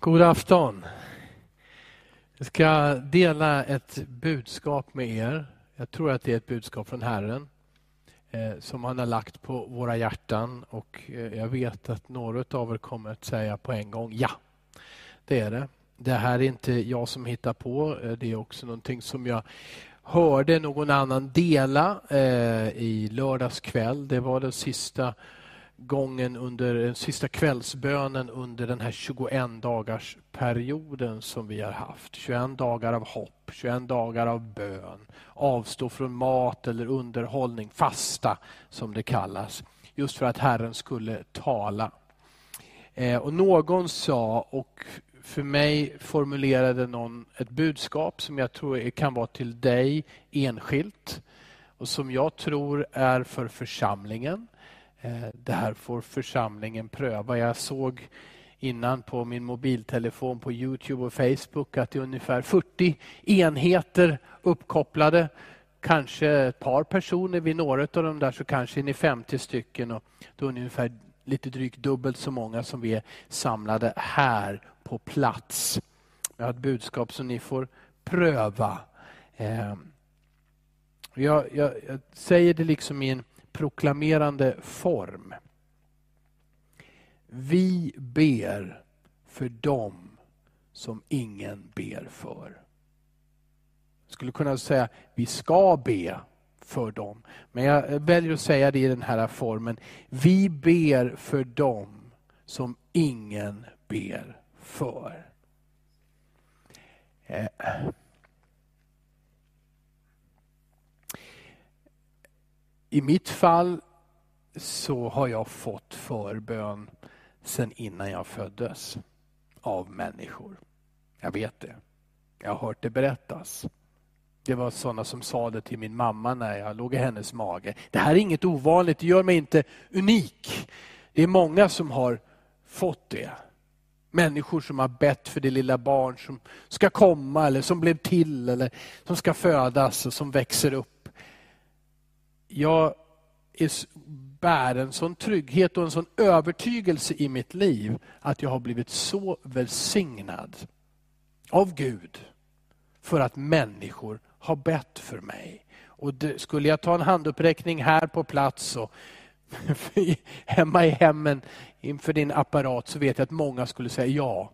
God afton. Jag ska dela ett budskap med er. Jag tror att det är ett budskap från Herren eh, som han har lagt på våra hjärtan och eh, jag vet att några av er kommer att säga på en gång ja, det är det. Det här är inte jag som hittar på, eh, det är också någonting som jag hörde någon annan dela eh, i lördags kväll. Det var den sista gången under den sista kvällsbönen under den här 21 dagars perioden som vi har haft. 21 dagar av hopp, 21 dagar av bön, avstå från mat eller underhållning, fasta som det kallas. Just för att Herren skulle tala. Eh, och Någon sa, och för mig formulerade någon ett budskap som jag tror kan vara till dig enskilt och som jag tror är för församlingen. Eh, det här får församlingen pröva. Jag såg innan på min mobiltelefon på Youtube och Facebook att det är ungefär 40 enheter uppkopplade. Kanske ett par personer vid några av dem där så kanske är ni 50 stycken och då är ni ungefär lite drygt dubbelt så många som vi är samlade här på plats. Jag har ett budskap som ni får pröva. Eh, jag, jag, jag säger det liksom i en proklamerande form. Vi ber för dem som ingen ber för. Jag skulle kunna säga vi ska be för dem. Men jag väljer att säga det i den här formen. Vi ber för dem som ingen ber för. Eh, I mitt fall så har jag fått förbön sen innan jag föddes av människor. Jag vet det. Jag har hört det berättas. Det var sådana som sa det till min mamma när jag låg i hennes mage. Det här är inget ovanligt, det gör mig inte unik. Det är många som har fått det. Människor som har bett för det lilla barn som ska komma eller som blev till eller som ska födas och som växer upp jag är, bär en sån trygghet och en sån övertygelse i mitt liv att jag har blivit så välsignad av Gud för att människor har bett för mig. Och det, skulle jag ta en handuppräckning här på plats och hemma i hemmen inför din apparat så vet jag att många skulle säga ja.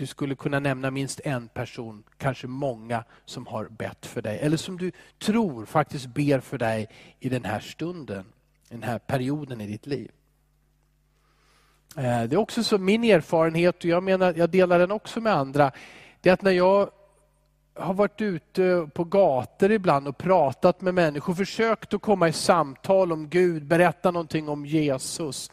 Du skulle kunna nämna minst en person, kanske många, som har bett för dig. Eller som du tror faktiskt ber för dig i den här stunden, den här perioden i ditt liv. Eh, det är också så min erfarenhet, och jag menar, jag delar den också med andra, det är att när jag har varit ute på gator ibland och pratat med människor, försökt att komma i samtal om Gud, berätta någonting om Jesus.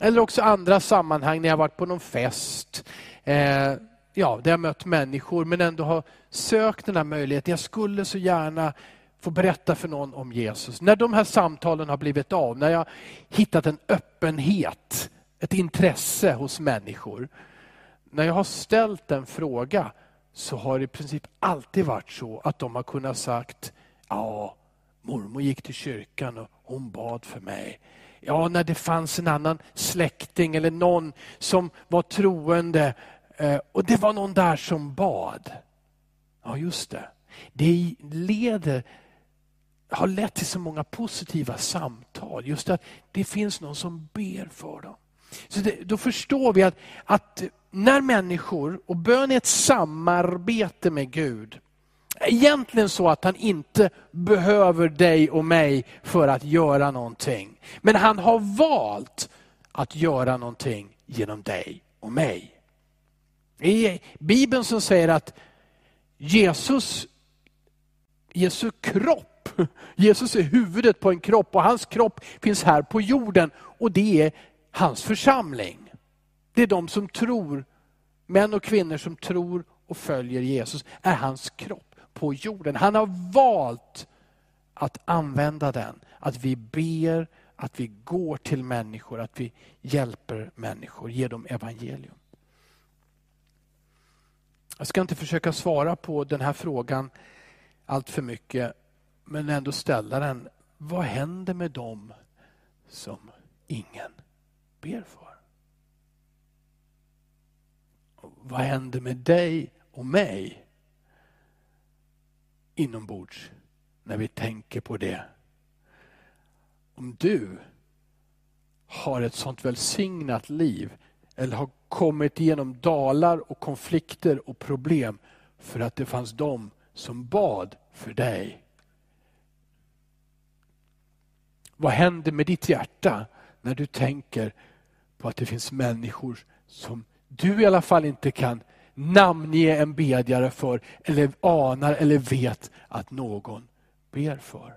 Eller också andra sammanhang när jag varit på någon fest eh, ja, där jag mött människor men ändå har sökt den här möjligheten. Jag skulle så gärna få berätta för någon om Jesus. När de här samtalen har blivit av, när jag hittat en öppenhet, ett intresse hos människor. När jag har ställt en fråga så har det i princip alltid varit så att de har kunnat sagt, ja, mormor gick till kyrkan och hon bad för mig. Ja, när det fanns en annan släkting eller någon som var troende Eh, och det var någon där som bad. Ja, just det. Det leder, har lett till så många positiva samtal. Just att det finns någon som ber för dem. Så det, då förstår vi att, att när människor, och bön är ett samarbete med Gud, egentligen så att han inte behöver dig och mig för att göra någonting. Men han har valt att göra någonting genom dig och mig. I Bibeln som säger att Jesus, Jesu kropp, Jesus är huvudet på en kropp och hans kropp finns här på jorden och det är hans församling. Det är de som tror, män och kvinnor som tror och följer Jesus, är hans kropp på jorden. Han har valt att använda den, att vi ber, att vi går till människor, att vi hjälper människor, ger dem evangelium. Jag ska inte försöka svara på den här frågan allt för mycket, men ändå ställa den. Vad händer med dem som ingen ber för? vad händer med dig och mig inombords när vi tänker på det? Om du har ett sånt välsignat liv eller har kommit igenom dalar och konflikter och problem för att det fanns de som bad för dig. Vad händer med ditt hjärta när du tänker på att det finns människor som du i alla fall inte kan namnge en bedjare för eller anar eller vet att någon ber för.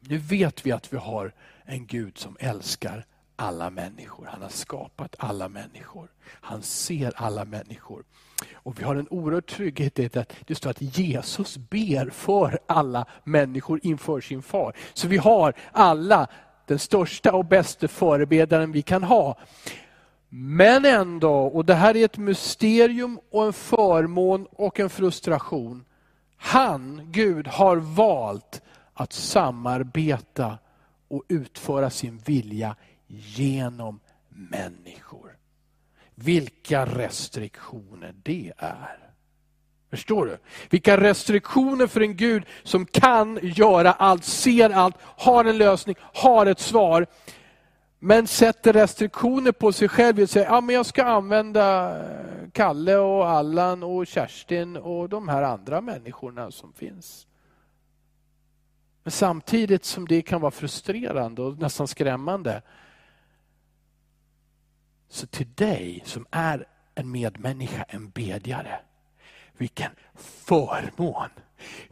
Nu vet vi att vi har en Gud som älskar alla människor. Han har skapat alla människor. Han ser alla människor. Och Vi har en oerhörd trygghet i att det står att Jesus ber för alla människor inför sin far. Så vi har alla den största och bästa förebedjaren vi kan ha. Men ändå, och det här är ett mysterium och en förmån och en frustration. Han, Gud, har valt att samarbeta och utföra sin vilja genom människor. Vilka restriktioner det är. Förstår du? Vilka restriktioner för en Gud som kan göra allt, ser allt, har en lösning, har ett svar. Men sätter restriktioner på sig själv och säger, ja men jag ska använda Kalle och Allan och Kerstin och de här andra människorna som finns. Men samtidigt som det kan vara frustrerande och nästan skrämmande, så till dig som är en medmänniska, en bedjare, vilken förmån!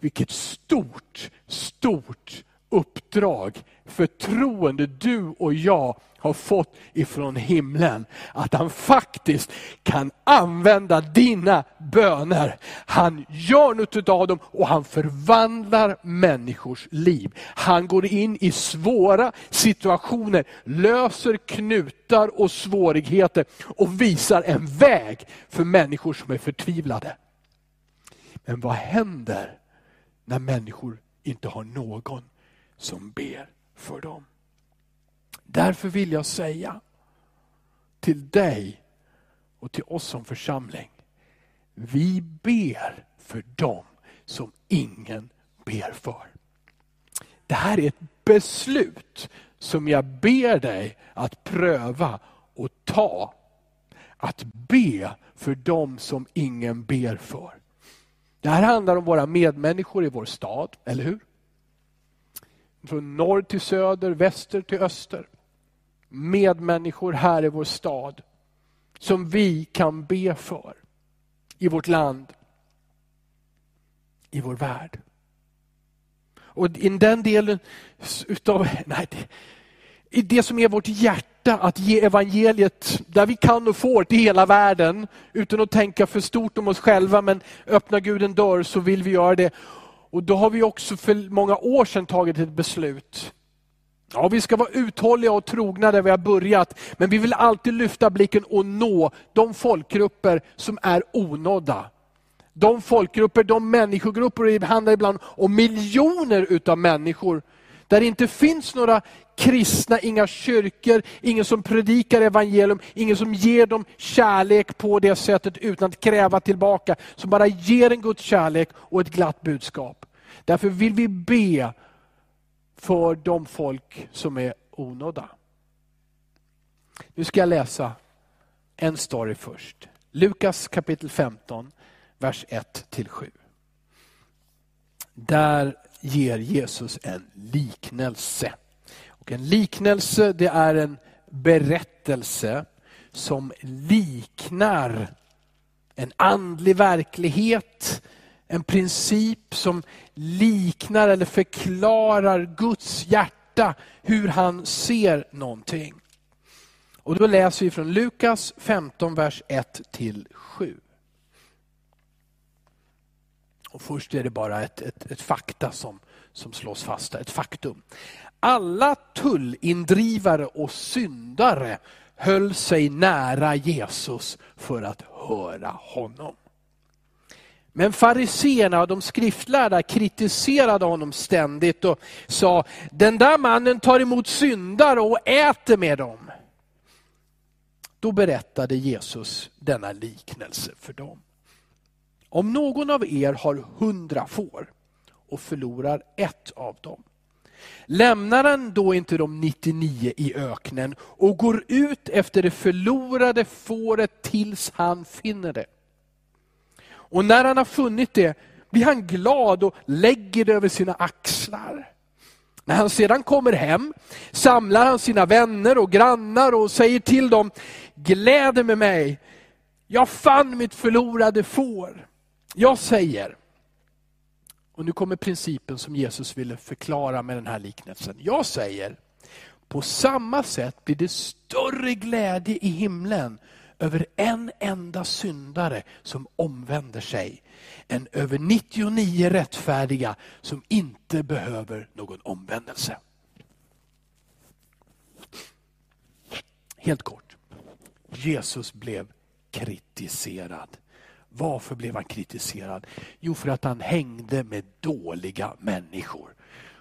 Vilket stort, stort uppdrag, förtroende du och jag har fått ifrån himlen. Att han faktiskt kan använda dina böner. Han gör något av dem och han förvandlar människors liv. Han går in i svåra situationer, löser knutar och svårigheter och visar en väg för människor som är förtvivlade. Men vad händer när människor inte har någon som ber för dem? Därför vill jag säga till dig och till oss som församling. Vi ber för dem som ingen ber för. Det här är ett beslut som jag ber dig att pröva och ta. Att be för dem som ingen ber för. Det här handlar om våra medmänniskor i vår stad, eller hur? Från norr till söder, väster till öster medmänniskor här i vår stad som vi kan be för i vårt land, i vår värld. Och i den delen utav, nej, det, i det som är vårt hjärta, att ge evangeliet där vi kan och får till hela världen, utan att tänka för stort om oss själva, men öppna Gud en dörr så vill vi göra det. Och då har vi också för många år sedan tagit ett beslut Ja, vi ska vara uthålliga och trogna där vi har börjat, men vi vill alltid lyfta blicken och nå de folkgrupper som är onådda. De folkgrupper, de människogrupper, det handlar ibland om miljoner utav människor, där det inte finns några kristna, inga kyrkor, ingen som predikar evangelium, ingen som ger dem kärlek på det sättet utan att kräva tillbaka, som bara ger en Guds kärlek och ett glatt budskap. Därför vill vi be för de folk som är onådda. Nu ska jag läsa en story först. Lukas kapitel 15, vers 1-7. Där ger Jesus en liknelse. Och en liknelse det är en berättelse som liknar en andlig verklighet, en princip som liknar eller förklarar Guds hjärta, hur han ser någonting. Och Då läser vi från Lukas 15, vers 1 7. Och först är det bara ett, ett, ett fakta som, som slås fast, ett faktum. Alla tullindrivare och syndare höll sig nära Jesus för att höra honom. Men fariseerna och de skriftlärda kritiserade honom ständigt och sa, den där mannen tar emot syndare och äter med dem. Då berättade Jesus denna liknelse för dem. Om någon av er har hundra får och förlorar ett av dem, lämnar han då inte de 99 i öknen och går ut efter det förlorade fåret tills han finner det? Och när han har funnit det blir han glad och lägger det över sina axlar. När han sedan kommer hem samlar han sina vänner och grannar och säger till dem, gläder med mig, jag fann mitt förlorade får. Jag säger, och nu kommer principen som Jesus ville förklara med den här liknelsen. Jag säger, på samma sätt blir det större glädje i himlen över en enda syndare som omvänder sig, än över 99 rättfärdiga som inte behöver någon omvändelse. Helt kort. Jesus blev kritiserad. Varför blev han kritiserad? Jo, för att han hängde med dåliga människor.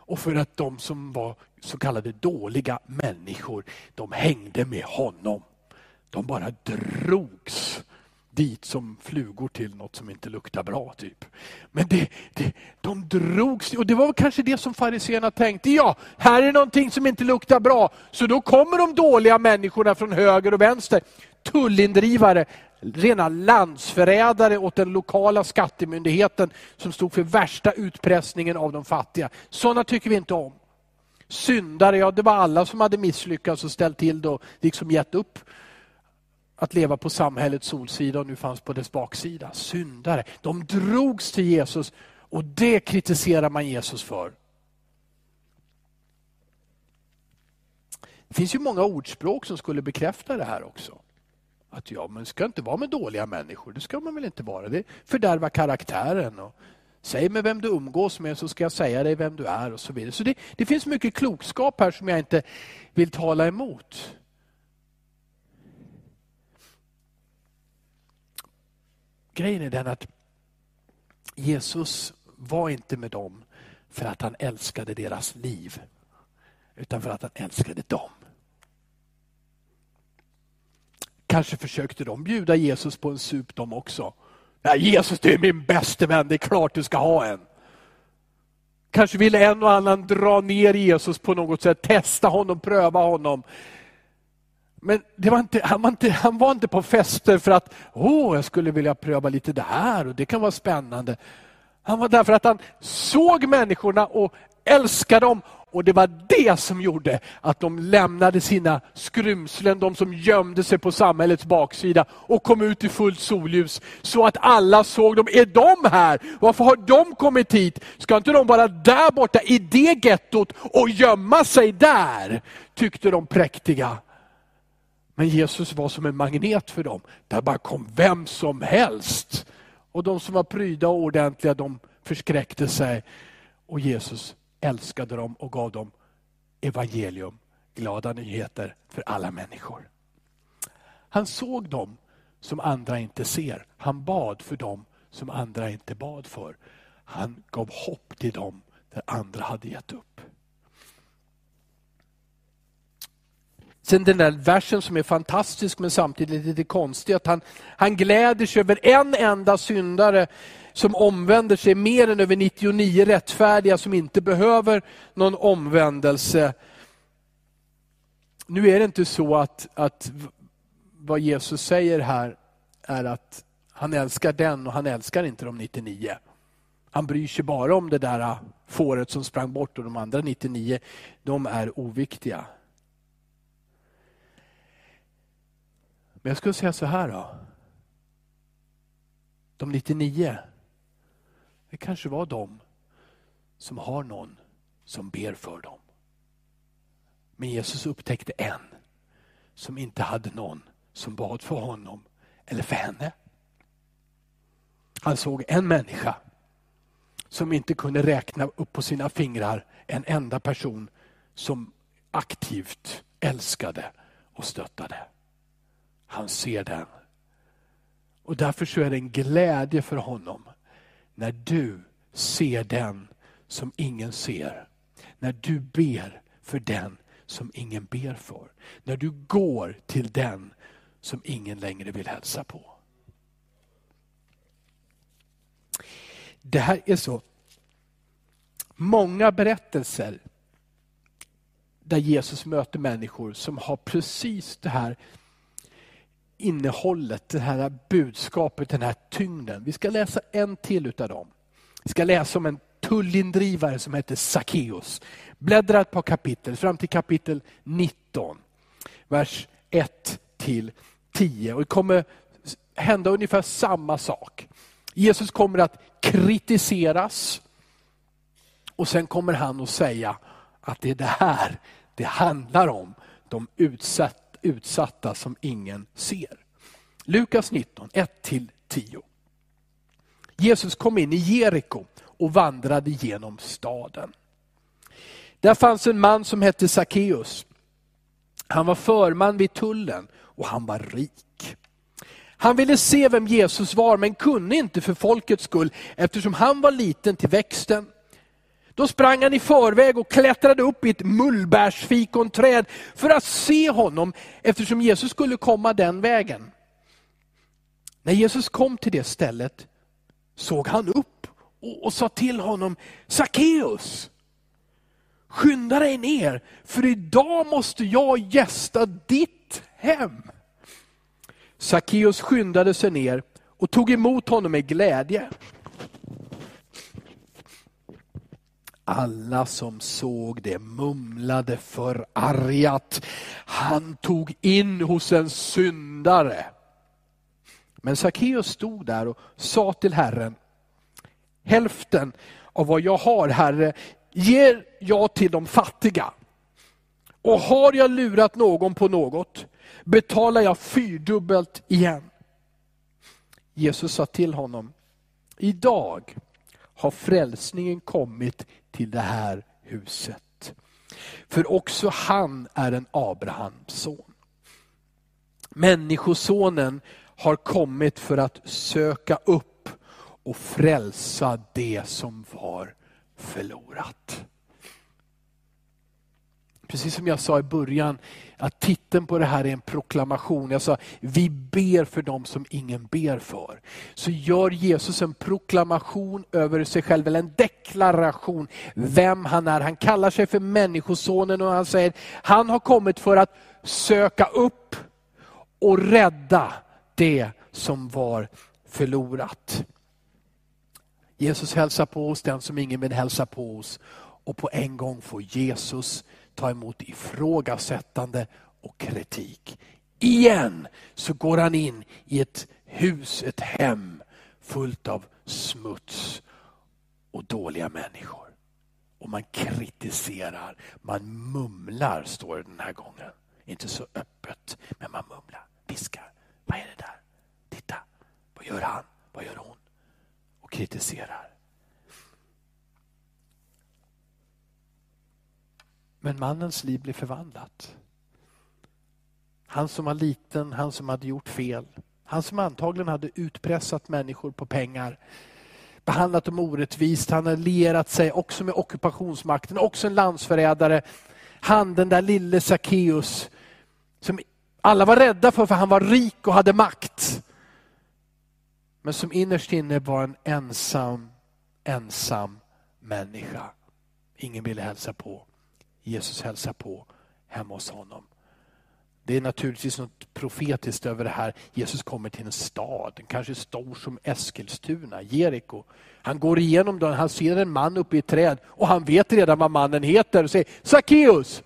Och för att de som var så kallade dåliga människor, de hängde med honom. De bara drogs dit som flugor till något som inte luktar bra. typ. Men det, det, de drogs, och det var kanske det som fariséerna tänkte. Ja, här är någonting som inte luktar bra. Så då kommer de dåliga människorna från höger och vänster. Tullindrivare, rena landsförrädare åt den lokala skattemyndigheten som stod för värsta utpressningen av de fattiga. Sådana tycker vi inte om. Syndare, ja det var alla som hade misslyckats och ställt till det och liksom gett upp att leva på samhällets solsida och nu fanns på dess baksida. Syndare. De drogs till Jesus och det kritiserar man Jesus för. Det finns ju många ordspråk som skulle bekräfta det här också. Att ja, man ska inte vara med dåliga människor, det ska man väl inte vara. Det fördärvar karaktären. Och Säg mig vem du umgås med så ska jag säga dig vem du är och så vidare. Så det, det finns mycket klokskap här som jag inte vill tala emot. Grejen är den att Jesus var inte med dem för att han älskade deras liv, utan för att han älskade dem. Kanske försökte de bjuda Jesus på en sup de också. Ja, Jesus du är min bäste vän, det är klart du ska ha en. Kanske ville en och annan dra ner Jesus på något sätt, testa honom, pröva honom. Men det var inte, han, var inte, han var inte på fester för att åh, jag skulle vilja pröva lite det här och det kan vara spännande. Han var där för att han såg människorna och älskade dem och det var det som gjorde att de lämnade sina skrymslen, de som gömde sig på samhällets baksida och kom ut i fullt solljus. Så att alla såg dem. Är de här? Varför har de kommit hit? Ska inte de vara där borta i det gettot och gömma sig där? Tyckte de präktiga. Men Jesus var som en magnet för dem. Där bara kom vem som helst. Och de som var pryda och ordentliga, de förskräckte sig. Och Jesus älskade dem och gav dem evangelium, glada nyheter för alla människor. Han såg dem som andra inte ser. Han bad för dem som andra inte bad för. Han gav hopp till dem där andra hade gett upp. Sen den där versen som är fantastisk men samtidigt lite konstig, att han, han gläder sig över en enda syndare som omvänder sig mer än över 99 rättfärdiga som inte behöver någon omvändelse. Nu är det inte så att, att vad Jesus säger här är att han älskar den och han älskar inte de 99. Han bryr sig bara om det där fåret som sprang bort och de andra 99, de är oviktiga. Men jag skulle säga så här då. De 99, det kanske var de som har någon som ber för dem. Men Jesus upptäckte en som inte hade någon som bad för honom eller för henne. Han såg en människa som inte kunde räkna upp på sina fingrar en enda person som aktivt älskade och stöttade. Han ser den. Och därför så är det en glädje för honom när du ser den som ingen ser. När du ber för den som ingen ber för. När du går till den som ingen längre vill hälsa på. Det här är så många berättelser där Jesus möter människor som har precis det här innehållet, det här budskapet, den här tyngden. Vi ska läsa en till utav dem. Vi ska läsa om en tullindrivare som heter Sackeus. Bläddra ett par kapitel, fram till kapitel 19, vers 1 till 10. Och det kommer hända ungefär samma sak. Jesus kommer att kritiseras och sen kommer han att säga att det är det här det handlar om. De utsatta utsatta som ingen ser. Lukas 19, 1-10. Jesus kom in i Jeriko och vandrade genom staden. Där fanns en man som hette Sackeus. Han var förman vid tullen och han var rik. Han ville se vem Jesus var men kunde inte för folkets skull eftersom han var liten till växten. Då sprang han i förväg och klättrade upp i ett mullbärsfikonträd för att se honom eftersom Jesus skulle komma den vägen. När Jesus kom till det stället såg han upp och, och sa till honom, Sackeus, skynda dig ner för idag måste jag gästa ditt hem. Sackeus skyndade sig ner och tog emot honom med glädje. Alla som såg det mumlade förargat. Han tog in hos en syndare. Men Sackeus stod där och sa till Herren, hälften av vad jag har Herre, ger jag till de fattiga. Och har jag lurat någon på något, betalar jag fyrdubbelt igen. Jesus sa till honom, idag har frälsningen kommit till det här huset. För också han är en Abrahams son. Människosonen har kommit för att söka upp och frälsa det som var förlorat. Precis som jag sa i början, att titeln på det här är en proklamation. Jag sa, vi ber för dem som ingen ber för. Så gör Jesus en proklamation över sig själv, eller en deklaration, vem han är. Han kallar sig för Människosonen och han säger, han har kommit för att söka upp och rädda det som var förlorat. Jesus hälsar på oss, den som ingen vill hälsa på oss. Och på en gång får Jesus ta emot ifrågasättande och kritik. Igen så går han in i ett hus, ett hem fullt av smuts och dåliga människor. Och man kritiserar, man mumlar står det den här gången. Inte så öppet, men man mumlar, viskar. Vad är det där? Titta, vad gör han? Vad gör hon? Och kritiserar. Men mannens liv blir förvandlat. Han som var liten, han som hade gjort fel. Han som antagligen hade utpressat människor på pengar. Behandlat dem orättvist, han hade lierat sig också med ockupationsmakten, också en landsförrädare. Han den där lille Sackeus som alla var rädda för, för han var rik och hade makt. Men som innerst inne var en ensam, ensam människa. Ingen ville hälsa på. Jesus hälsar på hemma hos honom. Det är naturligtvis något profetiskt över det här. Jesus kommer till en stad, kanske stor som Eskilstuna, Jeriko. Han går igenom den, han ser en man uppe i ett träd och han vet redan vad mannen heter och säger Sackeus!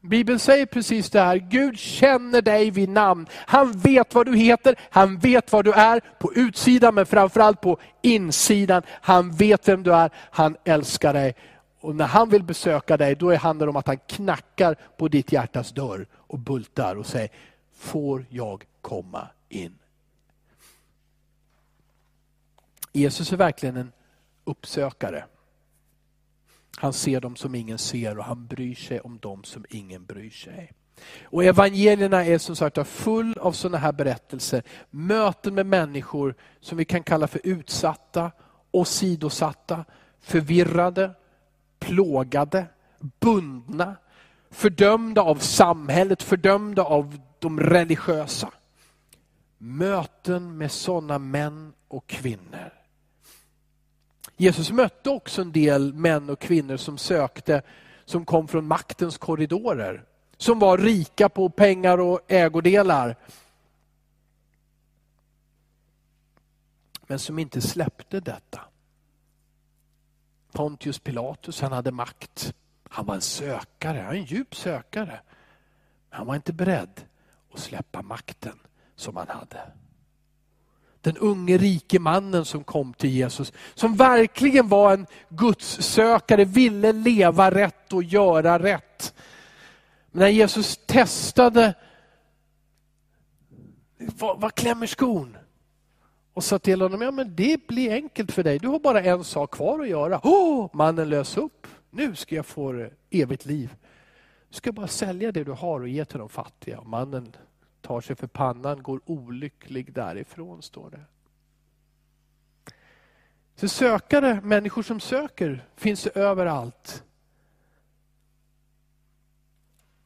Bibeln säger precis det här, Gud känner dig vid namn. Han vet vad du heter, han vet vad du är på utsidan men framförallt på insidan. Han vet vem du är, han älskar dig och när han vill besöka dig, då handlar det om att han knackar på ditt hjärtas dörr och bultar och säger, får jag komma in? Jesus är verkligen en uppsökare. Han ser dem som ingen ser och han bryr sig om dem som ingen bryr sig. Och Evangelierna är som sagt full av sådana här berättelser. Möten med människor som vi kan kalla för utsatta, åsidosatta, förvirrade, plågade, bundna, fördömda av samhället, fördömda av de religiösa. Möten med sådana män och kvinnor. Jesus mötte också en del män och kvinnor som sökte, som kom från maktens korridorer. Som var rika på pengar och ägodelar. Men som inte släppte detta. Pontius Pilatus, han hade makt. Han var en sökare, han var en djup sökare. Men han var inte beredd att släppa makten som han hade. Den unge rike mannen som kom till Jesus, som verkligen var en gudssökare, ville leva rätt och göra rätt. Men när Jesus testade, vad, vad klämmer skon? Och sa till honom, ja men det blir enkelt för dig, du har bara en sak kvar att göra. Oh, mannen lös upp, nu ska jag få evigt liv. Du ska bara sälja det du har och ge till de fattiga. Och mannen tar sig för pannan, går olycklig därifrån, står det. Så sökare, människor som söker, finns överallt.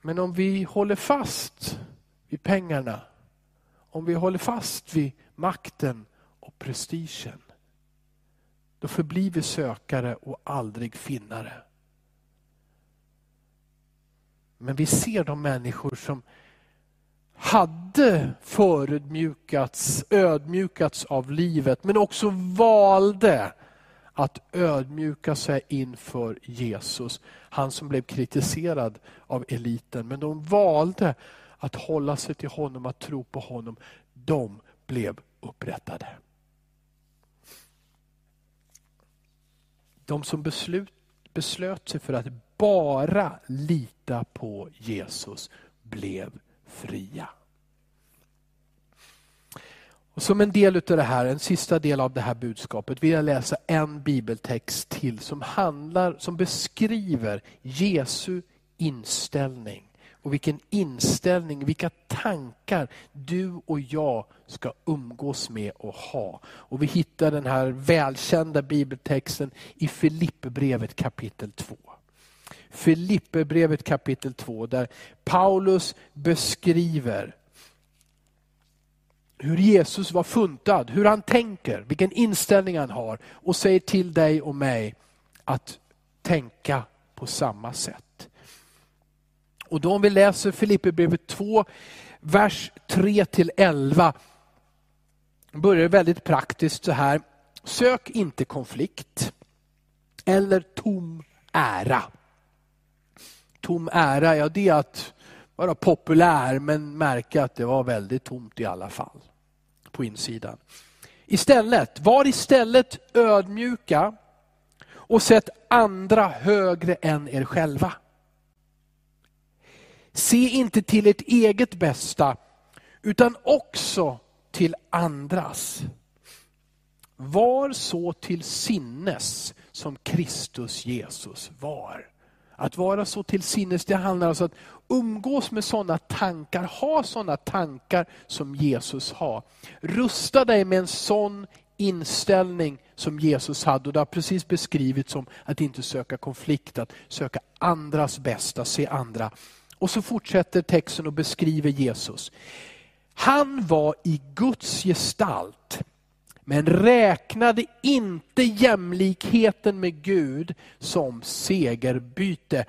Men om vi håller fast vid pengarna, om vi håller fast vid makten prestigen, då förblir vi sökare och aldrig finnare. Men vi ser de människor som hade förödmjukats, ödmjukats av livet, men också valde att ödmjuka sig inför Jesus. Han som blev kritiserad av eliten. Men de valde att hålla sig till honom, att tro på honom. De blev upprättade. De som beslut, beslöt sig för att bara lita på Jesus blev fria. Och som en del av det här, en sista del av det här budskapet vill jag läsa en bibeltext till som handlar, som beskriver Jesu inställning och vilken inställning, vilka tankar du och jag ska umgås med och ha. Och vi hittar den här välkända bibeltexten i Filipperbrevet kapitel 2. Filipperbrevet kapitel 2 där Paulus beskriver hur Jesus var funtad, hur han tänker, vilken inställning han har och säger till dig och mig att tänka på samma sätt. Och då om vi läser Filipperbrevet 2, vers 3 till 11, börjar det väldigt praktiskt så här. Sök inte konflikt eller tom ära tom ära, ja det är att vara populär men märka att det var väldigt tomt i alla fall på insidan. Istället, var istället ödmjuka och sätt andra högre än er själva. Se inte till ert eget bästa utan också till andras. Var så till sinnes som Kristus Jesus var. Att vara så till sinnes, det handlar alltså om att umgås med sådana tankar, ha sådana tankar som Jesus har. Rusta dig med en sån inställning som Jesus hade och det har precis beskrivits som att inte söka konflikt, att söka andras bästa, se andra. Och så fortsätter texten och beskriver Jesus. Han var i Guds gestalt men räknade inte jämlikheten med Gud som segerbyte.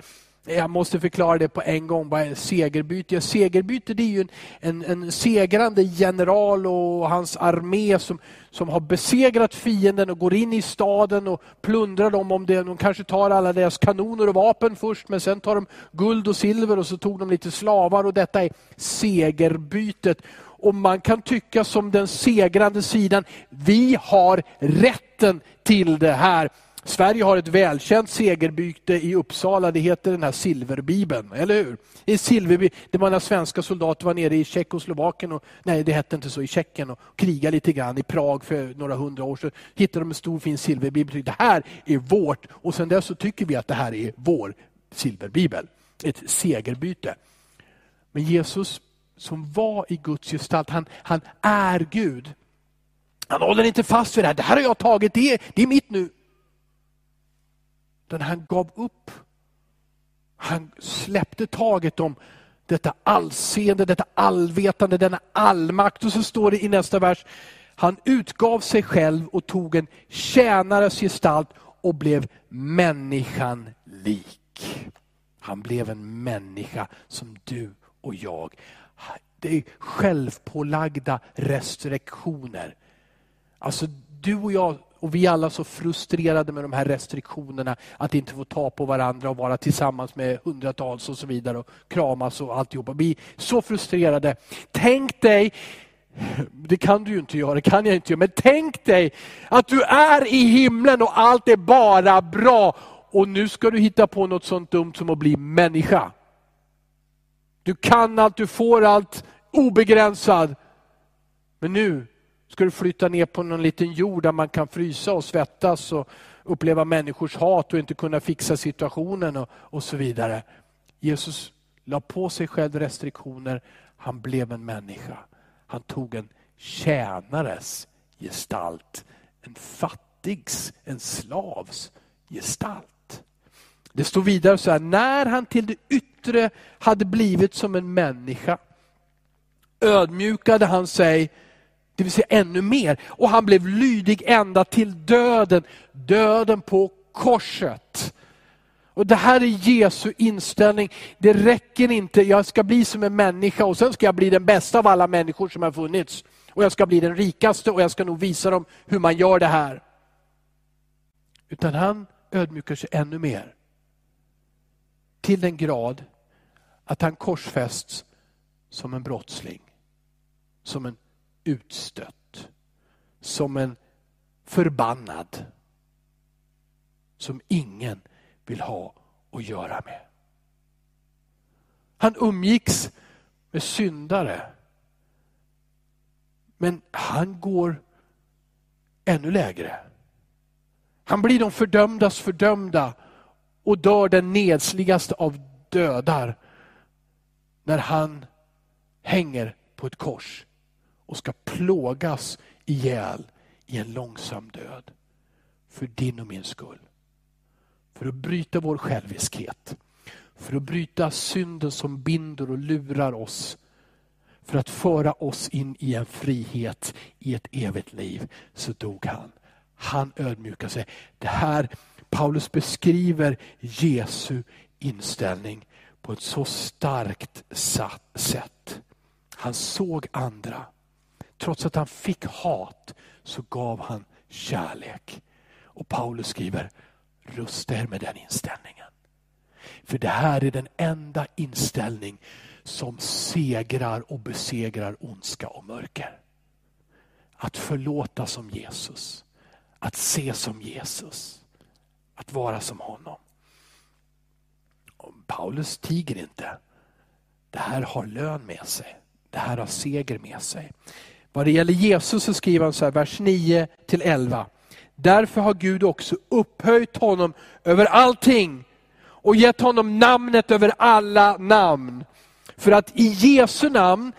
Jag måste förklara det på en gång. Vad är segerbyte? Ja, segerbyte det är ju en, en, en, segrande general och hans armé som, som har besegrat fienden och går in i staden och plundrar dem. om det. De kanske tar alla deras kanoner och vapen först men sen tar de guld och silver och så tog de lite slavar och detta är segerbytet. Och man kan tycka som den segrande sidan, vi har rätten till det här. Sverige har ett välkänt segerbyte i Uppsala, det heter den här silverbibeln, eller hur? I silverby, det var när svenska soldater var nere i Tjeckoslovakien, och, nej det hette inte så, i Tjeckien och krigade lite grann i Prag för några hundra år sedan. hittade de en stor fin silverbibel, det här är vårt. Och sen dess så tycker vi att det här är vår silverbibel. Ett segerbyte. Men Jesus som var i Guds gestalt. Han, han är Gud. Han håller inte fast vid det här. Det här har jag tagit, det är, det är mitt nu. Den han gav upp. Han släppte taget om detta allseende, detta allvetande, denna allmakt. Och så står det i nästa vers, han utgav sig själv och tog en tjänares gestalt och blev människan lik. Han blev en människa som du och jag. Det är självpålagda restriktioner. Alltså du och jag och vi är alla så frustrerade med de här restriktionerna, att inte få ta på varandra och vara tillsammans med hundratals och så vidare och kramas och alltihopa. Vi är så frustrerade. Tänk dig, det kan du ju inte göra, det kan jag inte göra, men tänk dig att du är i himlen och allt är bara bra och nu ska du hitta på något sånt dumt som att bli människa. Du kan allt, du får allt, obegränsad. Men nu ska du flytta ner på någon liten jord där man kan frysa och svettas och uppleva människors hat och inte kunna fixa situationen och, och så vidare. Jesus la på sig själv restriktioner, han blev en människa. Han tog en tjänares gestalt, en fattigs, en slavs gestalt. Det står vidare så här, när han till det yttre hade blivit som en människa ödmjukade han sig det vill säga ännu mer. Och han blev lydig ända till döden, döden på korset. Och Det här är Jesu inställning. Det räcker inte, jag ska bli som en människa och sen ska jag bli den bästa av alla människor som har funnits. Och jag ska bli den rikaste och jag ska nog visa dem hur man gör det här. Utan han ödmjukar sig ännu mer. Till den grad att han korsfästs som en brottsling. Som en utstött. Som en förbannad. Som ingen vill ha att göra med. Han umgicks med syndare. Men han går ännu lägre. Han blir de fördömdas fördömda och dör den nedsligaste av dödar när han hänger på ett kors och ska plågas ihjäl i en långsam död. För din och min skull. För att bryta vår själviskhet. För att bryta synden som binder och lurar oss. För att föra oss in i en frihet, i ett evigt liv, så dog han. Han ödmjukade sig. Det här, Paulus beskriver Jesu inställning på ett så starkt sätt. Han såg andra. Trots att han fick hat så gav han kärlek. Och Paulus skriver, rusta er med den inställningen. För det här är den enda inställning som segrar och besegrar ondska och mörker. Att förlåta som Jesus. Att se som Jesus. Att vara som honom. Och Paulus tiger inte. Det här har lön med sig. Det här har seger med sig. Vad det gäller Jesus så skriver han så här, vers 9 till 11. Därför har Gud också upphöjt honom över allting och gett honom namnet över alla namn. För att i Jesu namn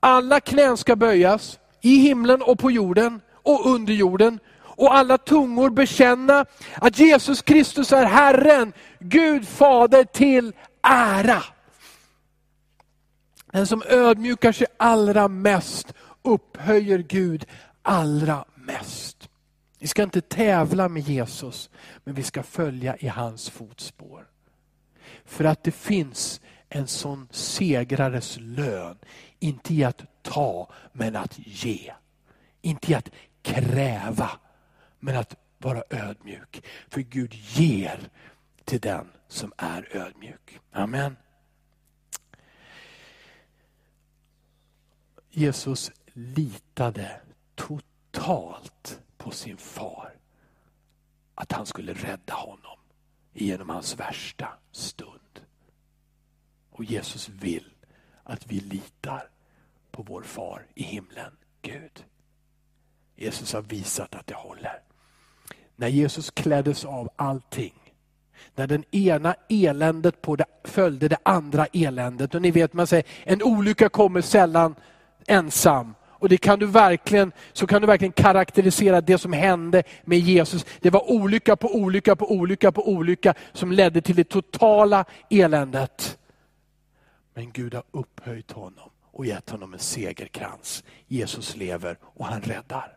alla knän ska böjas, i himlen och på jorden och under jorden. Och alla tungor bekänna att Jesus Kristus är Herren, Gud Fader till ära. Den som ödmjukar sig allra mest upphöjer Gud allra mest. Vi ska inte tävla med Jesus, men vi ska följa i hans fotspår. För att det finns en sån segrares lön, inte i att ta, men att ge. Inte i att kräva, men att vara ödmjuk. För Gud ger till den som är ödmjuk. Amen. Jesus litade totalt på sin far. Att han skulle rädda honom genom hans värsta stund. Och Jesus vill att vi litar på vår far i himlen, Gud. Jesus har visat att det håller. När Jesus kläddes av allting, när den ena eländet på det, följde det andra eländet. Och ni vet, man säger en olycka kommer sällan ensam. Och det kan du verkligen, så kan du verkligen karaktärisera det som hände med Jesus. Det var olycka på olycka på olycka på olycka som ledde till det totala eländet. Men Gud har upphöjt honom och gett honom en segerkrans. Jesus lever och han räddar.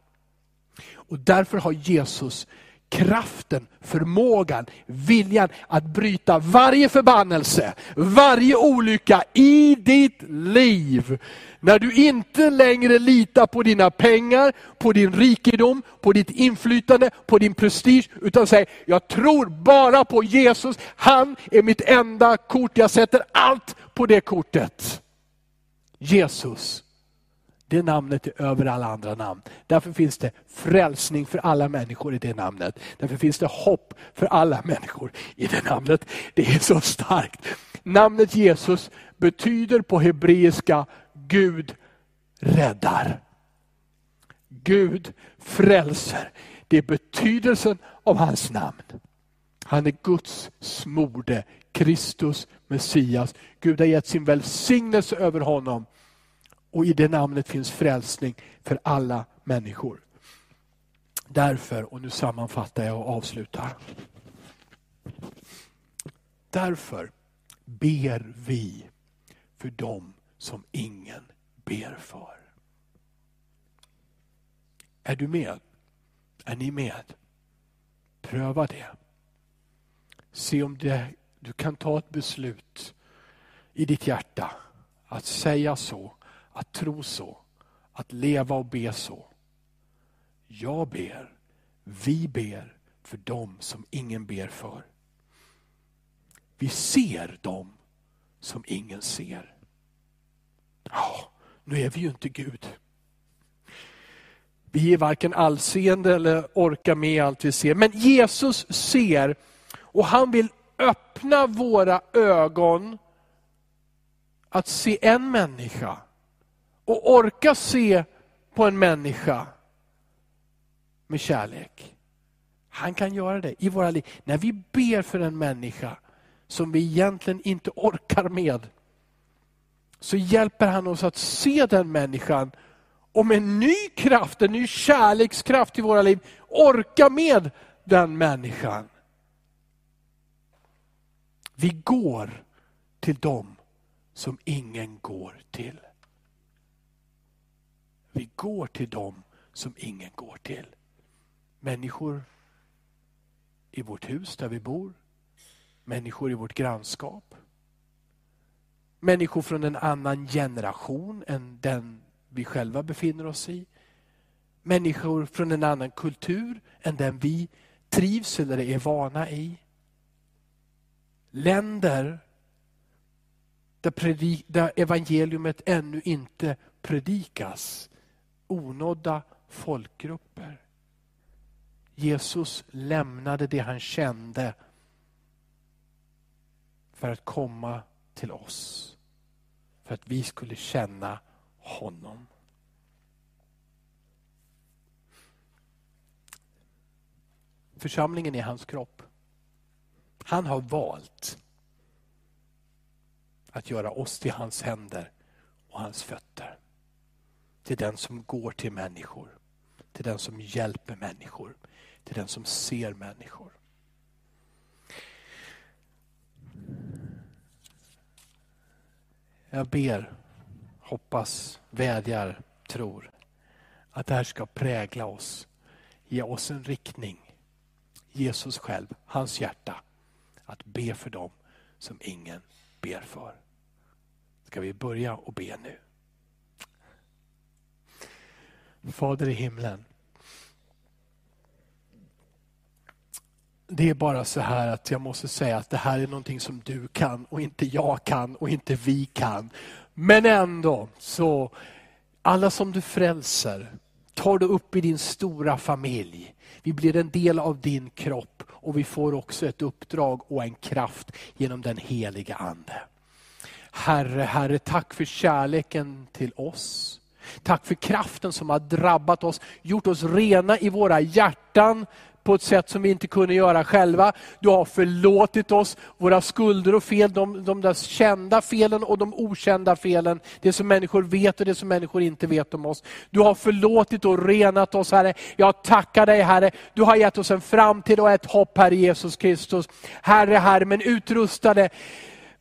Och därför har Jesus kraften, förmågan, viljan att bryta varje förbannelse, varje olycka i ditt liv. När du inte längre litar på dina pengar, på din rikedom, på ditt inflytande, på din prestige, utan säger, jag tror bara på Jesus, han är mitt enda kort, jag sätter allt på det kortet. Jesus. Det namnet är över alla andra namn. Därför finns det frälsning för alla människor i det namnet. Därför finns det hopp för alla människor i det namnet. Det är så starkt. Namnet Jesus betyder på hebreiska Gud räddar. Gud frälser. Det är betydelsen av hans namn. Han är Guds smorde, Kristus, Messias. Gud har gett sin välsignelse över honom och i det namnet finns frälsning för alla människor. Därför, och nu sammanfattar jag och avslutar. Därför ber vi för dem som ingen ber för. Är du med? Är ni med? Pröva det. Se om det, du kan ta ett beslut i ditt hjärta att säga så att tro så, att leva och be så. Jag ber, vi ber för dem som ingen ber för. Vi ser dem som ingen ser. Ja, nu är vi ju inte Gud. Vi är varken allseende eller orkar med allt vi ser. Men Jesus ser och han vill öppna våra ögon att se en människa och orka se på en människa med kärlek. Han kan göra det i våra liv. När vi ber för en människa som vi egentligen inte orkar med, så hjälper han oss att se den människan och med en ny kraft, en ny kärlekskraft i våra liv, orka med den människan. Vi går till dem som ingen går till. Vi går till dem som ingen går till. Människor i vårt hus där vi bor, människor i vårt grannskap, människor från en annan generation än den vi själva befinner oss i, människor från en annan kultur än den vi trivs eller är vana i. Länder där, där evangeliumet ännu inte predikas onådda folkgrupper. Jesus lämnade det han kände för att komma till oss. För att vi skulle känna honom. Församlingen är hans kropp. Han har valt att göra oss till hans händer och hans fötter till den som går till människor, till den som hjälper människor, till den som ser människor. Jag ber, hoppas, vädjar, tror att det här ska prägla oss, ge oss en riktning. Jesus själv, hans hjärta, att be för dem som ingen ber för. Ska vi börja och be nu? Fader i himlen. Det är bara så här att jag måste säga att det här är någonting som du kan och inte jag kan och inte vi kan. Men ändå, så alla som du frälser tar du upp i din stora familj. Vi blir en del av din kropp och vi får också ett uppdrag och en kraft genom den heliga Ande. Herre, Herre, tack för kärleken till oss. Tack för kraften som har drabbat oss, gjort oss rena i våra hjärtan på ett sätt som vi inte kunde göra själva. Du har förlåtit oss våra skulder och fel, de, de där kända felen och de okända felen. Det som människor vet och det som människor inte vet om oss. Du har förlåtit och renat oss Herre. Jag tackar dig Herre. Du har gett oss en framtid och ett hopp Herre Jesus Kristus. Herre, Herre, men utrustade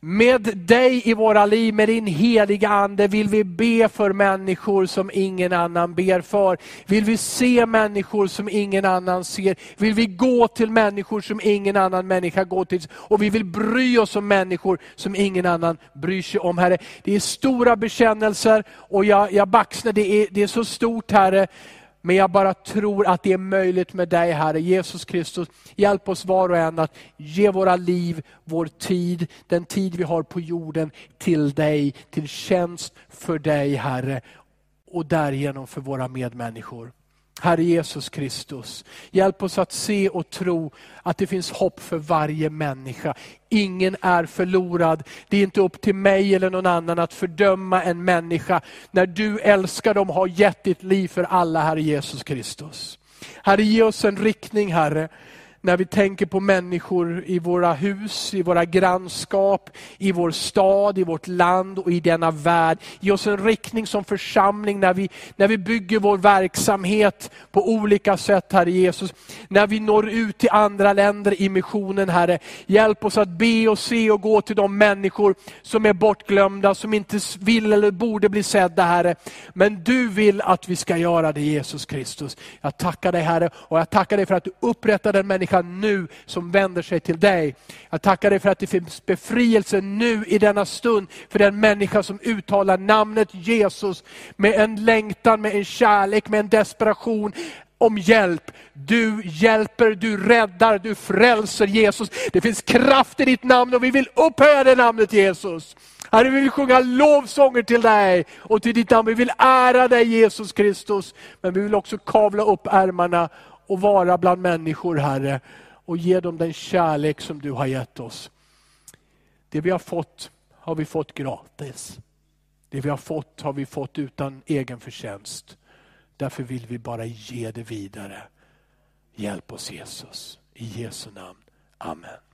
med dig i våra liv, med din heliga Ande vill vi be för människor som ingen annan ber för. Vill vi se människor som ingen annan ser. Vill vi gå till människor som ingen annan människa går till. Och vi vill bry oss om människor som ingen annan bryr sig om Herre. Det är stora bekännelser och jag, jag baxnar, det är, det är så stort Herre. Men jag bara tror att det är möjligt med dig Herre. Jesus Kristus, hjälp oss var och en att ge våra liv, vår tid, den tid vi har på jorden till dig, till tjänst för dig Herre. Och därigenom för våra medmänniskor. Herre Jesus Kristus, hjälp oss att se och tro att det finns hopp för varje människa. Ingen är förlorad. Det är inte upp till mig eller någon annan att fördöma en människa när du älskar dem och har gett ditt liv för alla, Herre Jesus Kristus. Herre, ge oss en riktning, Herre, när vi tänker på människor i våra hus, i våra grannskap, i vår stad, i vårt land och i denna värld. Ge oss en riktning som församling när vi, när vi bygger vår verksamhet på olika sätt, Herre Jesus. När vi når ut till andra länder i missionen, Herre. Hjälp oss att be och se och gå till de människor som är bortglömda, som inte vill eller borde bli sedda, Herre. Men du vill att vi ska göra det, Jesus Kristus. Jag tackar dig Herre och jag tackar dig för att du upprättar den människa människa nu som vänder sig till dig. Jag tackar dig för att det finns befrielse nu i denna stund för den människa som uttalar namnet Jesus med en längtan, med en kärlek, med en desperation om hjälp. Du hjälper, du räddar, du frälser Jesus. Det finns kraft i ditt namn och vi vill upphöja det namnet Jesus. Herre, vi vill sjunga lovsånger till dig och till ditt namn. Vi vill ära dig Jesus Kristus. Men vi vill också kavla upp ärmarna och vara bland människor, Herre, och ge dem den kärlek som du har gett oss. Det vi har fått har vi fått gratis. Det vi har fått har vi fått utan egen förtjänst. Därför vill vi bara ge det vidare. Hjälp oss Jesus. I Jesu namn. Amen.